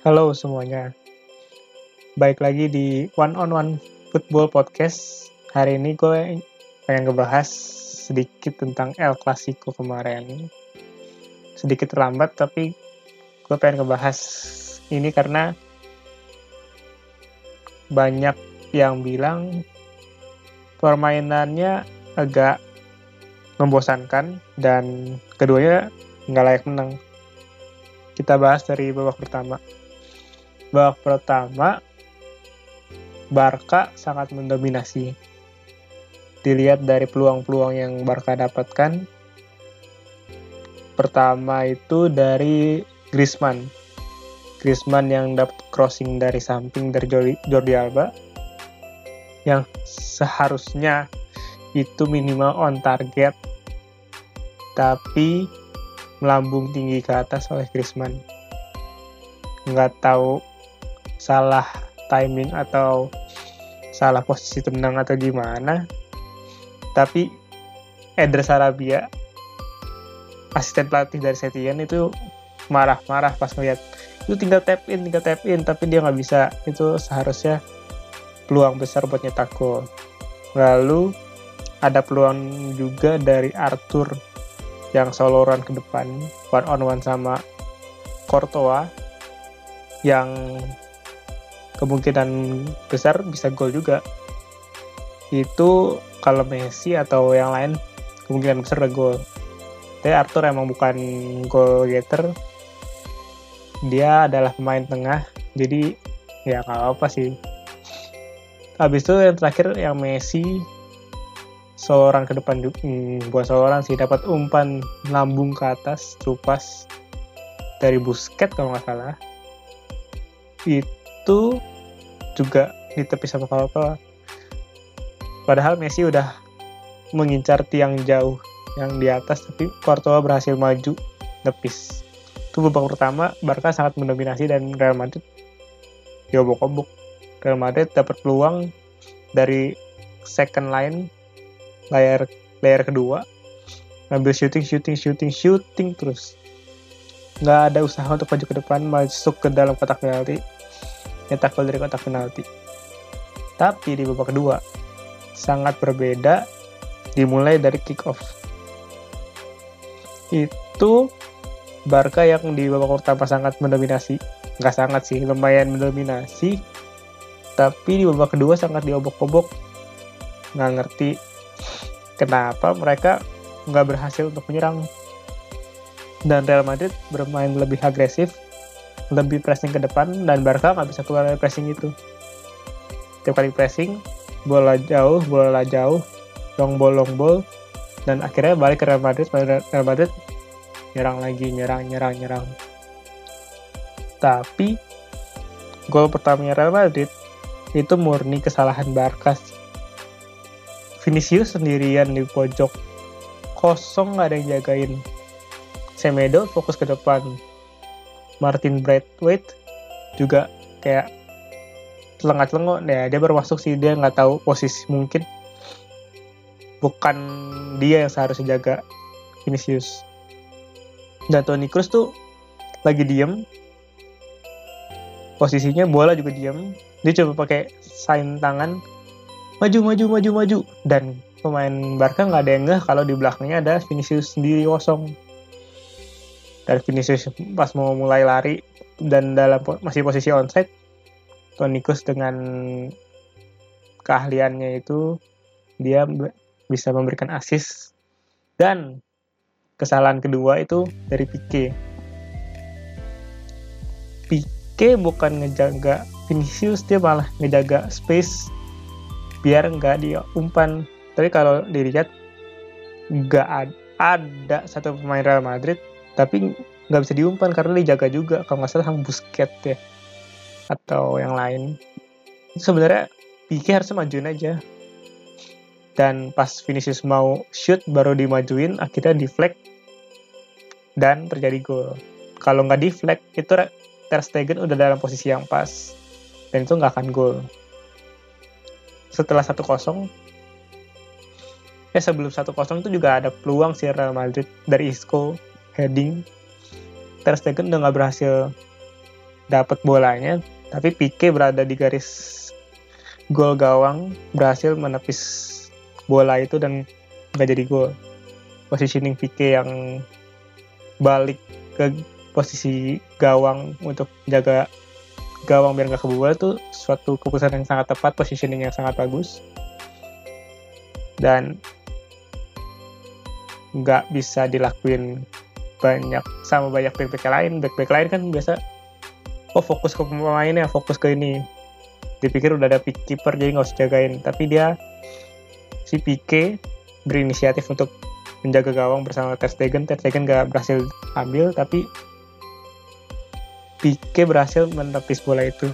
Halo semuanya. Baik lagi di One on One Football Podcast. Hari ini gue pengen ngebahas sedikit tentang El Clasico kemarin. Sedikit terlambat tapi gue pengen ngebahas ini karena banyak yang bilang permainannya agak membosankan dan keduanya nggak layak menang. Kita bahas dari babak pertama. Babak pertama, Barca sangat mendominasi. Dilihat dari peluang-peluang yang Barca dapatkan. Pertama itu dari Griezmann. Griezmann yang dapat crossing dari samping dari Jordi, Jordi Alba. Yang seharusnya itu minimal on target tapi melambung tinggi ke atas oleh Griezmann. Nggak tahu salah timing atau salah posisi tenang atau gimana. Tapi Eder Sarabia, asisten pelatih dari Setien itu marah-marah pas ngeliat itu tinggal tap in, tinggal tap in, tapi dia nggak bisa. Itu seharusnya peluang besar buat nyetak gol. Lalu ada peluang juga dari Arthur yang solo run ke depan one on one sama Courtois yang kemungkinan besar bisa gol juga. Itu kalau Messi atau yang lain kemungkinan besar ada gol. Tapi Arthur emang bukan goal getter. Dia adalah pemain tengah jadi ya nggak apa sih. Habis itu yang terakhir yang Messi seorang ke depan hmm, buat seorang sih dapat umpan lambung ke atas trupas dari Busket kalau nggak salah. Itu juga ditepis sama Courtois padahal Messi udah mengincar tiang jauh yang di atas tapi Courtois berhasil maju tepis itu babak pertama Barca sangat mendominasi dan Real Madrid diobok-obok. Real Madrid dapat peluang dari second line layar layar kedua ngambil shooting shooting shooting shooting terus. Nggak ada usaha untuk maju ke depan masuk ke dalam kotak penalti nyetak gol dari kotak penalti. Tapi di babak kedua sangat berbeda dimulai dari kick off. Itu Barca yang di babak pertama sangat mendominasi. Nggak sangat sih lumayan mendominasi. Tapi di babak kedua sangat diobok-obok. Nggak ngerti kenapa mereka nggak berhasil untuk menyerang. Dan Real Madrid bermain lebih agresif lebih pressing ke depan dan Barca nggak bisa keluar dari pressing itu. Tiap kali pressing bola jauh bola jauh long ball long ball dan akhirnya balik ke Real Madrid Real Madrid nyerang lagi nyerang nyerang nyerang. Tapi gol pertamanya Real Madrid itu murni kesalahan Barca. Vinicius sendirian di pojok. Kosong nggak ada yang jagain. Semedo fokus ke depan Martin Braithwaite juga kayak telengah-telengok ya dia baru masuk sih dia nggak tahu posisi mungkin. Bukan dia yang seharusnya jaga Vinicius. Dan Toni Kroos tuh lagi diem. Posisinya bola juga diem. Dia coba pakai sign tangan. Maju maju maju maju. Dan pemain Barca nggak ada yang ngeh kalau di belakangnya ada Vinicius sendiri kosong dan Vinicius pas mau mulai lari dan dalam masih posisi onside Toni Kroos dengan keahliannya itu dia bisa memberikan assist. Dan kesalahan kedua itu dari Pique. Pique bukan ngejaga Vinicius dia malah ngejaga space biar nggak diumpan tapi kalau dilihat nggak ad ada satu pemain Real Madrid tapi nggak bisa diumpan karena dijaga juga. Kalau nggak salah sama Busquets ya. Atau yang lain. Sebenarnya Pique harusnya majuin aja. Dan pas Vinicius mau shoot baru dimajuin akhirnya deflect dan terjadi gol. Kalau nggak deflect itu Ter Stegen udah dalam posisi yang pas. Dan itu nggak akan gol. Setelah 1-0 ya sebelum 1-0 itu juga ada peluang si Real Madrid dari Isco heading. Ter Stegen udah nggak berhasil dapat bolanya tapi Pique berada di garis gol gawang berhasil menepis bola itu dan nggak jadi gol. Positioning Pique yang balik ke posisi gawang untuk jaga gawang biar nggak kebobol itu suatu keputusan yang sangat tepat positioning yang sangat bagus. Dan nggak bisa dilakuin banyak sama banyak back-back lain. Back-back lain kan biasa oh fokus ke pemainnya fokus ke ini. Dipikir udah ada keeper jadi nggak usah jagain. Tapi dia si Pique berinisiatif untuk menjaga gawang bersama Ter Stegen. Ter Stegen gak berhasil ambil tapi Pique berhasil menepis bola itu.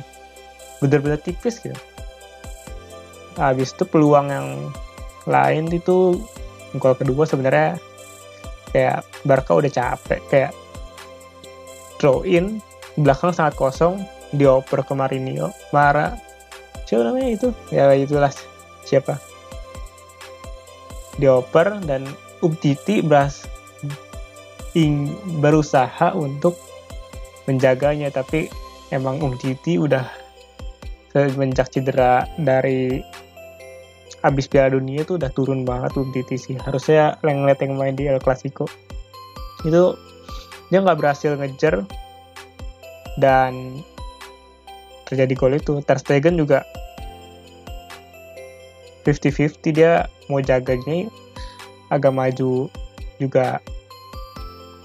Benar-benar tipis gitu. Habis itu peluang yang lain itu gol kedua sebenarnya kayak Barca udah capek kayak throw in belakang sangat kosong dioper ke Marinho Mara siapa namanya itu? Ya itulah siapa? Dioper dan Umtiti beras ing, berusaha untuk menjaganya tapi emang Umtiti udah semenjak cedera dari habis Piala Dunia itu udah turun banget Umtiti sih harusnya Lenglet yang main di El Clasico. Itu dia nggak berhasil ngejar dan terjadi gol itu. Ter Stegen juga 50-50 dia mau jaganya agak maju juga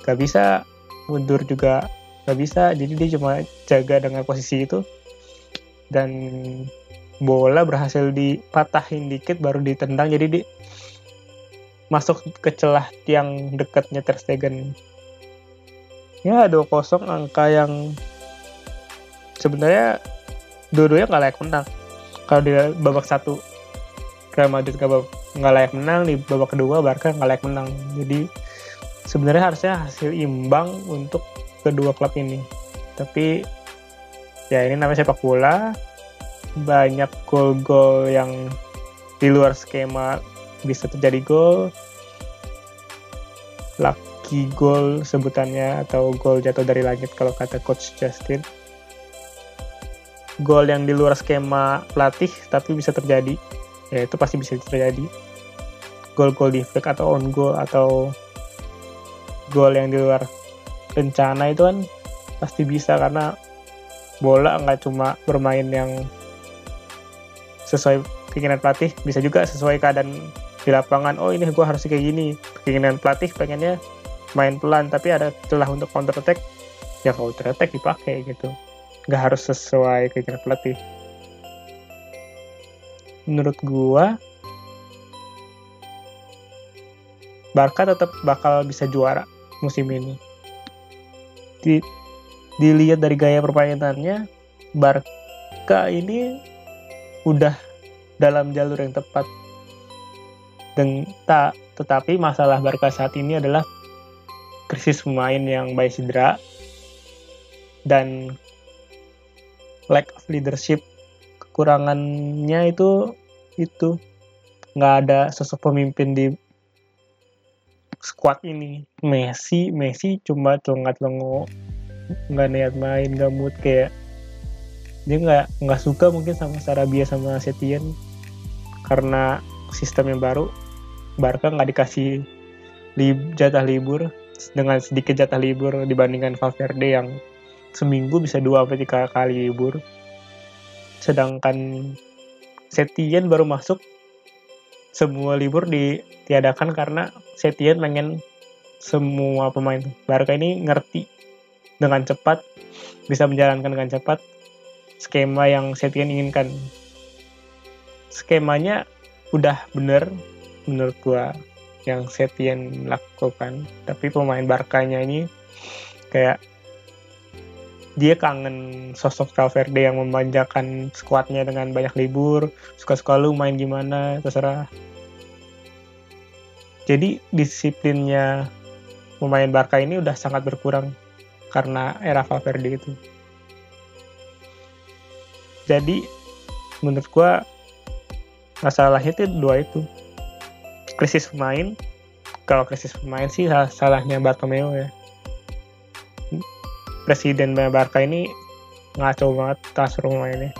gak bisa mundur juga gak bisa. Jadi dia cuma jaga dengan posisi itu dan bola berhasil dipatahin dikit baru ditendang. Jadi di masuk ke celah tiang dekatnya Ter Stegen. Ya 2-0 angka yang sebenarnya dua-duanya nggak layak menang. Kalau di babak satu Real Madrid nggak layak menang di babak kedua Barca nggak layak menang. Jadi sebenarnya harusnya hasil imbang untuk kedua klub ini. Tapi ya ini namanya sepak bola banyak gol-gol yang di luar skema bisa terjadi gol. Lucky gol sebutannya atau gol jatuh dari langit kalau kata coach Justin. Gol yang di luar skema pelatih tapi bisa terjadi. Ya itu pasti bisa terjadi. Gol-gol di fake atau on goal atau gol yang di luar rencana itu kan pasti bisa karena bola nggak cuma bermain yang sesuai keinginan pelatih bisa juga sesuai keadaan di lapangan. Oh ini gue harus kayak gini. Keinginan pelatih pengennya main pelan tapi ada celah untuk counter attack. Ya counter attack dipakai gitu. Nggak harus sesuai keinginan pelatih. Menurut gua Barca tetap bakal bisa juara musim ini. Di, dilihat dari gaya permainannya Barca ini udah dalam jalur yang tepat. Dan tak tetapi masalah Barca saat ini adalah krisis pemain yang baik cedera dan lack of leadership. Kekurangannya itu itu. Nggak ada sosok pemimpin di squad ini. Messi Messi cuma celongat lengo nggak niat main nggak mood kayak dia nggak nggak suka mungkin sama Sarabia sama Setien karena sistem yang baru. Barca nggak dikasih li jatah libur dengan sedikit jatah libur dibandingkan Valverde yang seminggu bisa dua atau tiga kali libur. Sedangkan Setien baru masuk semua libur ditiadakan karena Setien pengen semua pemain Barca ini ngerti dengan cepat bisa menjalankan dengan cepat skema yang Setien inginkan. Skemanya udah bener menurut gua yang Setien lakukan. Tapi pemain Barkanya ini kayak dia kangen sosok Valverde yang memanjakan skuadnya dengan banyak libur suka-suka lu main gimana terserah. Jadi disiplinnya pemain Barca ini udah sangat berkurang karena era Valverde itu jadi menurut gua masalahnya itu dua itu. Krisis pemain kalau krisis pemain sih salahnya Bartomeu ya. Presiden Barca ini ngaco banget transfer pemainnya.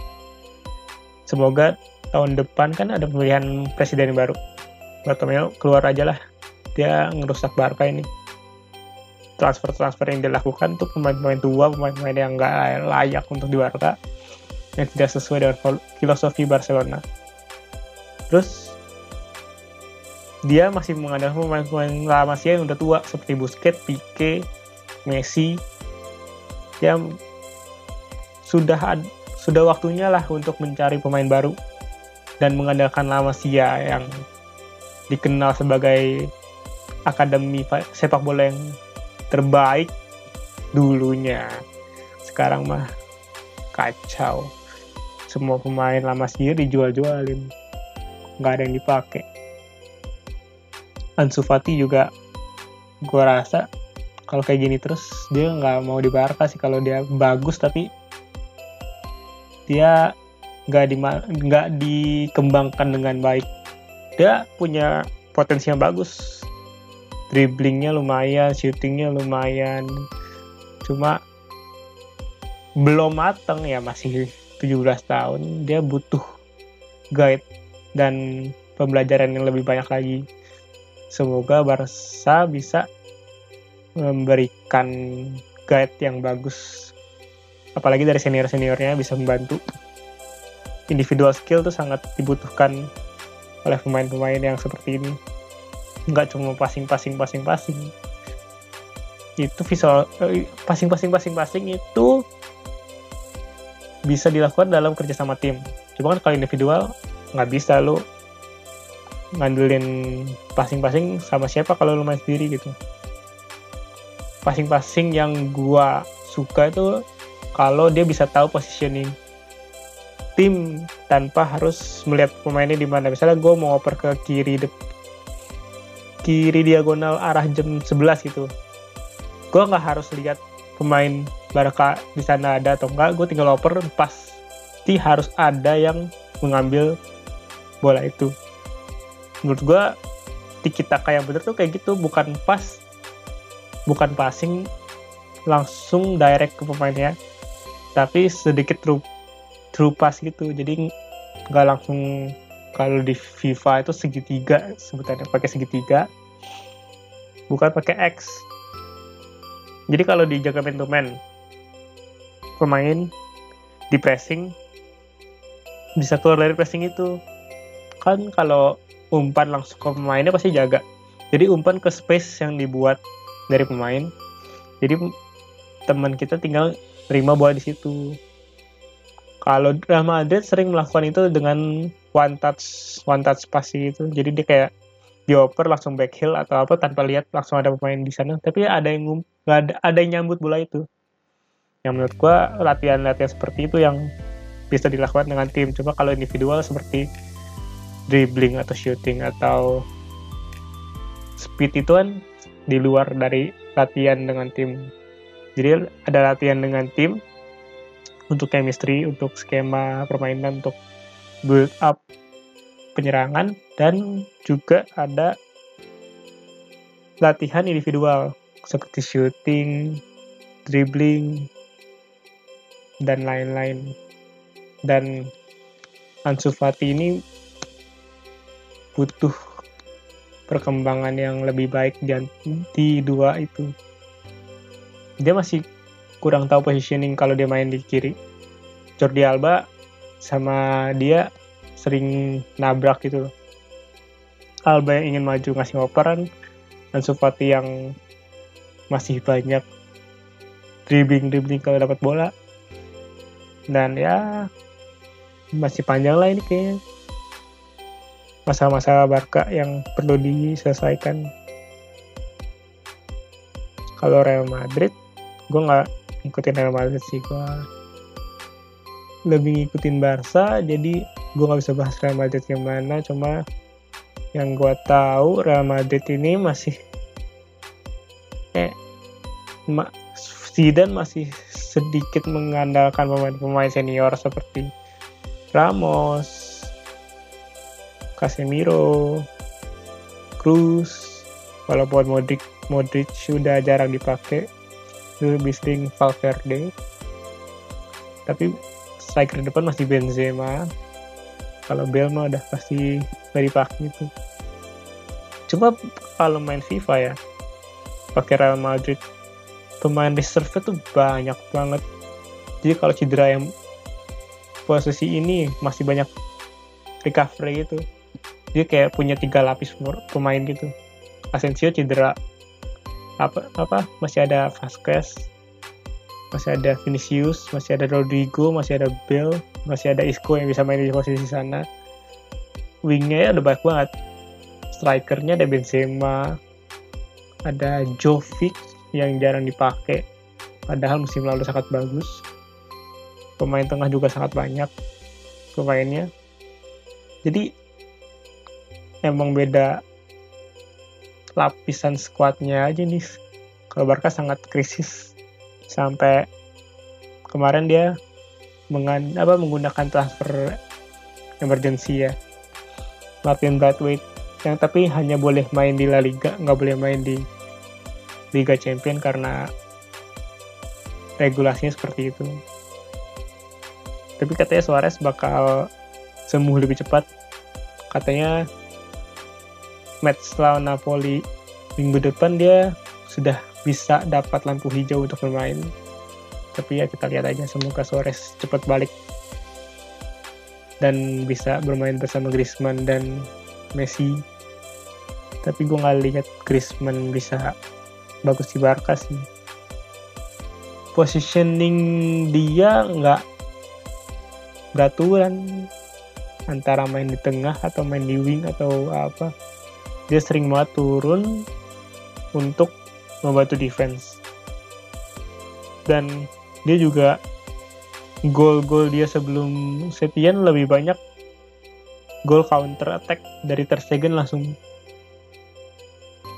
Semoga tahun depan kan ada pemilihan presiden baru. Bartomeu keluar aja lah. Dia ngerusak Barca ini. Transfer-transfer yang dilakukan tuh pemain-pemain tua, pemain-pemain yang nggak layak untuk di Barca, yang tidak sesuai dengan filosofi Barcelona. Terus dia masih mengandalkan pemain-pemain lama sih yang udah tua seperti Busquets, Pique, Messi, yang sudah sudah waktunya lah untuk mencari pemain baru dan mengandalkan lama Sia yang dikenal sebagai akademi sepak bola yang terbaik dulunya sekarang mah kacau semua pemain lama sih dijual-jualin nggak ada yang dipakai Ansu Fati juga gue rasa kalau kayak gini terus dia nggak mau di Barca sih kalau dia bagus tapi dia nggak di nggak dikembangkan dengan baik. Dia punya potensi yang bagus. Dribblingnya lumayan, shootingnya lumayan. Cuma belum mateng ya masih 17 tahun. Dia butuh guide dan pembelajaran yang lebih banyak lagi. Semoga Barca bisa memberikan guide yang bagus. Apalagi dari senior-seniornya bisa membantu. Individual skill tuh sangat dibutuhkan oleh pemain-pemain yang seperti ini nggak cuma passing passing passing passing itu visual eh, passing passing passing passing itu bisa dilakukan dalam kerja sama tim. Cuma kan kalau individual nggak bisa lo ngandelin passing-passing sama siapa kalau lo main sendiri gitu. Passing-passing yang gua suka itu kalau dia bisa tahu positioning tim tanpa harus melihat pemainnya di mana. Misalnya gue mau oper ke kiri kiri diagonal arah jam 11 gitu. Gue nggak harus lihat pemain Barca di sana ada atau enggak gue tinggal oper pasti harus ada yang mengambil bola itu. Menurut gue tiki taka yang bener tuh kayak gitu bukan pas bukan passing langsung direct ke pemainnya tapi sedikit true true pass gitu. Jadi nggak langsung kalau di FIFA itu segitiga sebutannya pakai segitiga bukan pakai X. Jadi kalau di jaga man pemain di pressing bisa keluar dari pressing itu. Kan kalau umpan langsung ke pemainnya pasti jaga. Jadi umpan ke space yang dibuat dari pemain. Jadi teman kita tinggal terima bola di situ. Kalau Real Madrid sering melakukan itu dengan one touch one touch pass gitu jadi dia kayak dioper langsung back heel atau apa tanpa lihat langsung ada pemain di sana. Tapi ada yang nggak ada ada yang nyambut bola itu yang menurut gua latihan-latihan seperti itu yang bisa dilakukan dengan tim. Cuma kalau individual seperti dribbling atau shooting atau speed itu kan di luar dari latihan dengan tim. Jadi ada latihan dengan tim untuk chemistry, untuk skema permainan, untuk build up penyerangan, dan juga ada latihan individual seperti shooting, dribbling, dan lain-lain. Dan Ansu Fati ini butuh perkembangan yang lebih baik di dua itu. Dia masih kurang tahu positioning kalau dia main di kiri. Jordi Alba sama dia sering nabrak gitu Alba yang ingin maju ngasih operan dan Sufati yang masih banyak dribbling-dribbling kalau dapat bola. Dan ya masih panjang lah ini kayaknya. Masa-masa Barca yang perlu diselesaikan. Kalau Real Madrid, gue nggak ngikutin Real Madrid sih gue lebih ngikutin Barca jadi gue nggak bisa bahas Real Madrid gimana cuma yang gue tahu Real Madrid ini masih eh ma, Zidane masih sedikit mengandalkan pemain-pemain senior seperti Ramos, Casemiro, Cruz, walaupun Modric Modric sudah jarang dipakai lebih sering Valverde. Tapi striker depan masih Benzema. Kalau Bale mah udah pasti nggak dipakai itu cuma kalau main FIFA ya pakai Real Madrid pemain reserve tuh banyak banget. Jadi kalau cedera yang posisi ini masih banyak recovery gitu. Dia kayak punya tiga lapis pemain gitu. Asensio cedera. Apa apa? Masih ada Vasquez. Masih ada Vinicius. Masih ada Rodrigo. Masih ada Bale. Masih ada Isco yang bisa main di posisi sana. Wingnya ya udah banyak banget. Strikernya ada Benzema. Ada Jovic yang jarang dipakai. Padahal musim lalu sangat bagus. Pemain tengah juga sangat banyak pemainnya. Jadi emang beda lapisan squadnya aja nih. Kalau Barca sangat krisis. Sampai kemarin dia mengan, apa, menggunakan transfer emergency ya. Martin Bradwaite yang tapi hanya boleh main di La Liga nggak boleh main di Liga Champion karena regulasinya seperti itu. Tapi katanya Suarez bakal sembuh lebih cepat. Katanya match lawan Napoli minggu depan dia sudah bisa dapat lampu hijau untuk bermain. Tapi ya kita lihat aja semoga Suarez cepat balik dan bisa bermain bersama Griezmann dan Messi. Tapi gue nggak lihat Griezmann bisa bagus di Barca sih. Positioning dia nggak gaturan antara main di tengah atau main di wing atau apa. Dia sering banget turun untuk membantu defense. Dan dia juga gol-gol dia sebelum Setien lebih banyak gol counter attack dari Ter Stegen langsung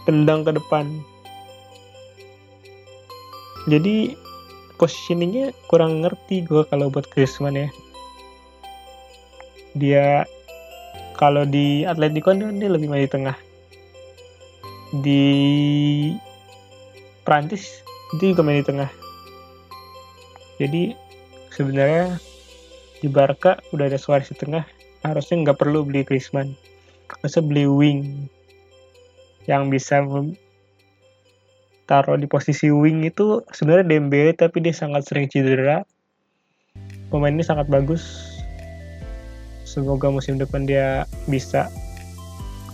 tendang ke depan jadi positioningnya kurang ngerti gue kalau buat Griezmann ya. Dia kalau di Atletico dia, dia lebih main di tengah. Di Prancis dia juga main di tengah. Jadi sebenarnya di Barca udah ada Suarez di tengah. Harusnya nggak perlu beli Griezmann. Harusnya beli wing yang bisa taruh di posisi wing itu sebenarnya Dembele tapi dia sangat sering cedera. Pemain ini sangat bagus. Semoga musim depan dia bisa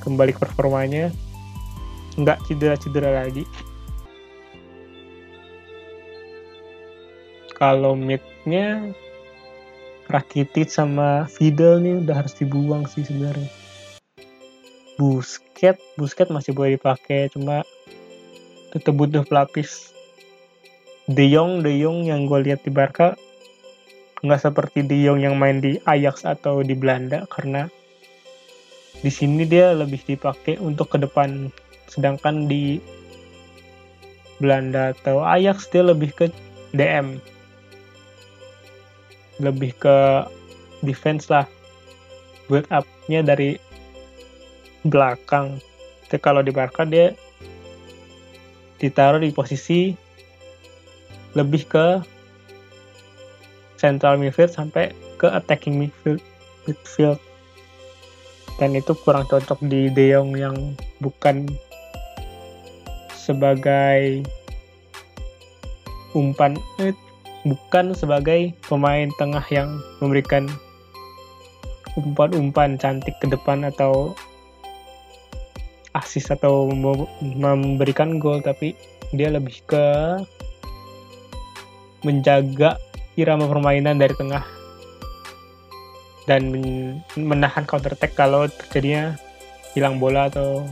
kembali ke performanya. Nggak cedera-cedera lagi. Kalau midnya Rakitic sama Fidel nih udah harus dibuang sih sebenarnya. Busket Busket masih boleh dipakai cuma tetap butuh pelapis. De Jong De Jong yang gue lihat di Barca nggak seperti De Jong yang main di Ajax atau di Belanda karena di sini dia lebih dipakai untuk ke depan. Sedangkan di Belanda atau Ajax dia lebih ke DM lebih ke defense lah. Build up-nya dari belakang. Tapi kalau di Barca dia ditaruh di posisi lebih ke central midfield sampai ke attacking midfield midfield. Dan itu kurang cocok di De Jong yang bukan sebagai umpan eh, bukan sebagai pemain tengah yang memberikan umpan-umpan cantik ke depan atau asis atau memberikan gol tapi dia lebih ke menjaga irama permainan dari tengah dan menahan counter attack kalau terjadinya hilang bola atau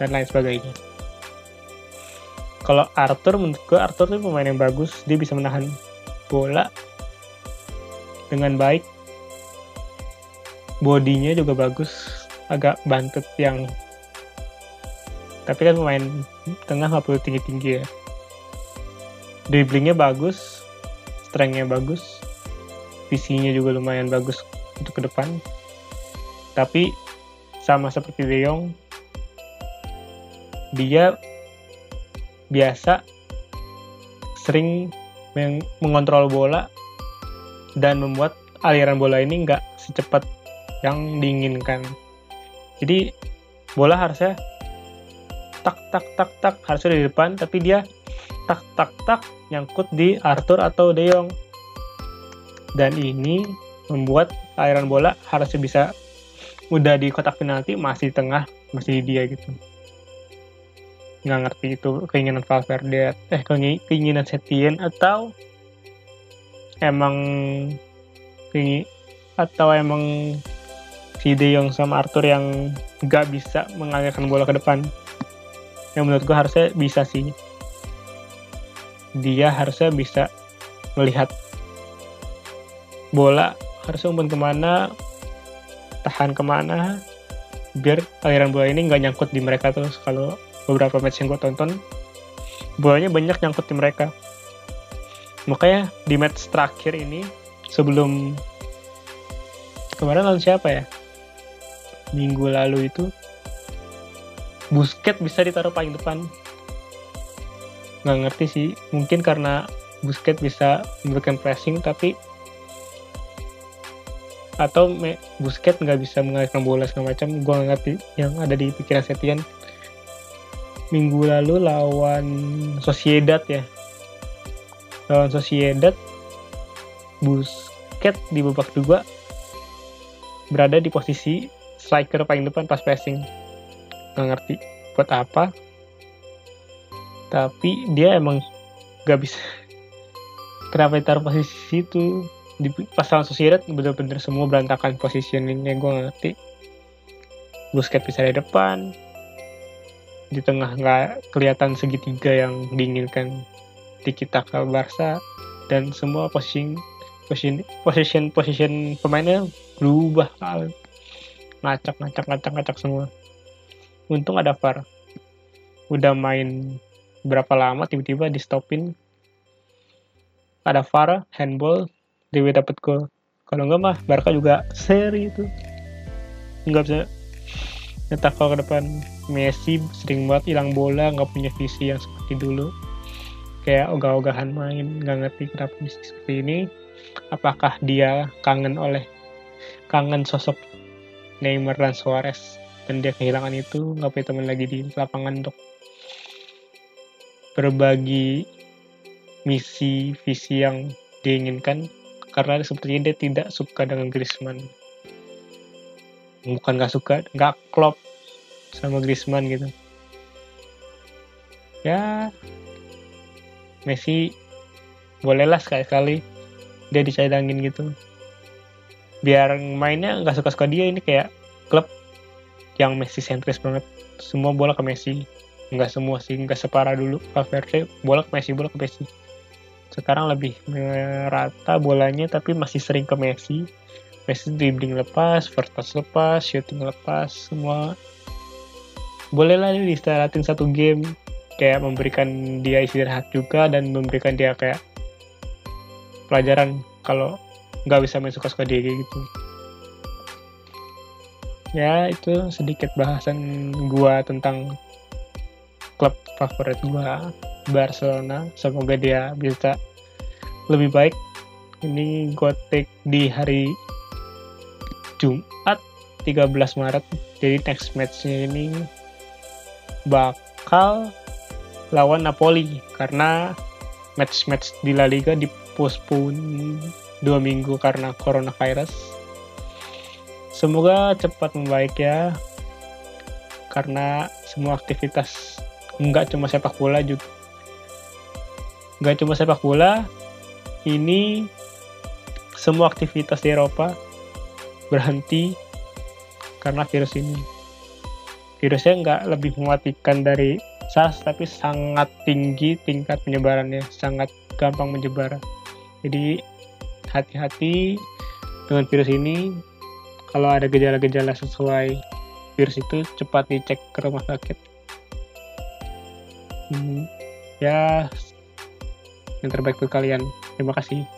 dan lain sebagainya. Kalau Arthur menurut gue Arthur itu pemain yang bagus, dia bisa menahan bola dengan baik. Bodinya juga bagus, agak bantut yang tapi kan pemain tengah nggak perlu tinggi-tinggi ya. Dribblingnya bagus, strengthnya bagus visinya juga lumayan bagus untuk ke depan tapi sama seperti De Jong dia biasa sering meng mengontrol bola dan membuat aliran bola ini nggak secepat yang diinginkan. Jadi bola harusnya tak tak tak tak. Harusnya di depan tapi dia tak tak tak nyangkut di Arthur atau De Jong. Dan ini membuat aliran bola harusnya bisa udah di kotak penalti masih di tengah masih di dia gitu. Nggak ngerti itu keinginan Valverde eh keinginan Setien atau emang keinginan atau emang si De Jong sama Arthur yang nggak bisa mengalirkan bola ke depan yang menurut gue harusnya bisa sih. Dia harusnya bisa melihat bola harusnya umpan ke mana tahan ke mana biar aliran bola ini nggak nyangkut di mereka terus. Kalau beberapa match yang gue tonton bolanya banyak nyangkut di mereka. Makanya di match terakhir ini sebelum kemarin lawan siapa ya? Minggu lalu itu Busket bisa ditaruh paling depan. Nggak ngerti sih. Mungkin karena Busket bisa memberikan pressing tapi atau me, Busket nggak bisa mengalihkan bola segala macam. Gue nggak ngerti yang ada di pikiran Setian. Minggu lalu lawan Sociedad ya. Lawan Sociedad Busket di babak kedua berada di posisi striker paling depan pas pressing nggak ngerti buat apa. Tapi dia emang nggak bisa. Kenapa ditaruh posisi itu di pasal Sociedad bener-bener semua berantakan positioningnya gue ngerti. Busquets bisa di depan. Di tengah nggak kelihatan segitiga yang diinginkan di kita ke Barca. Dan semua position position position position pemainnya berubah ngacak ngacak ngacak ngacak semua untung ada VAR. Udah main berapa lama tiba-tiba di stopin ada VAR handball Dewi dapat gol. Kalau enggak mah Barca juga seri itu. Nggak bisa nyetak gol ke depan. Messi sering banget hilang bola nggak punya visi yang seperti dulu. Kayak ogah-ogahan main nggak ngerti kenapa Messi seperti ini. Apakah dia kangen oleh kangen sosok Neymar dan Suarez dan dia kehilangan itu nggak punya teman lagi di lapangan untuk berbagi misi visi yang diinginkan karena sepertinya dia tidak suka dengan Griezmann. Bukan nggak suka nggak klop sama Griezmann gitu. Ya Messi bolehlah sekali-kali dia dicadangin gitu. Biar mainnya nggak suka-suka dia ini kayak klub yang Messi sentris banget. Semua bola ke Messi. Nggak semua sih nggak separah dulu. Valverde bola ke Messi bola ke Messi. Sekarang lebih merata bolanya tapi masih sering ke Messi. Messi dribbling lepas, first pass lepas, shooting lepas, semua. Bolehlah di istirahatin satu game. Kayak memberikan dia istirahat juga dan memberikan dia kayak pelajaran kalau nggak bisa main suka-suka dia gitu ya itu sedikit bahasan gua tentang klub favorit gua Barcelona. Semoga dia bisa lebih baik. Ini gue take di hari Jumat 13 Maret. Jadi next matchnya ini bakal lawan Napoli karena match-match di La Liga dipostpone dua minggu karena coronavirus semoga cepat membaik ya karena semua aktivitas nggak cuma sepak bola juga nggak cuma sepak bola, ini semua aktivitas di Eropa berhenti karena virus ini. Virusnya nggak lebih mematikan dari SARS, tapi sangat tinggi tingkat penyebarannya, sangat gampang menyebar. Jadi hati-hati dengan virus ini. Kalau ada gejala-gejala sesuai virus itu, cepat dicek ke rumah sakit. Hmm, ya yang terbaik untuk kalian. Terima kasih.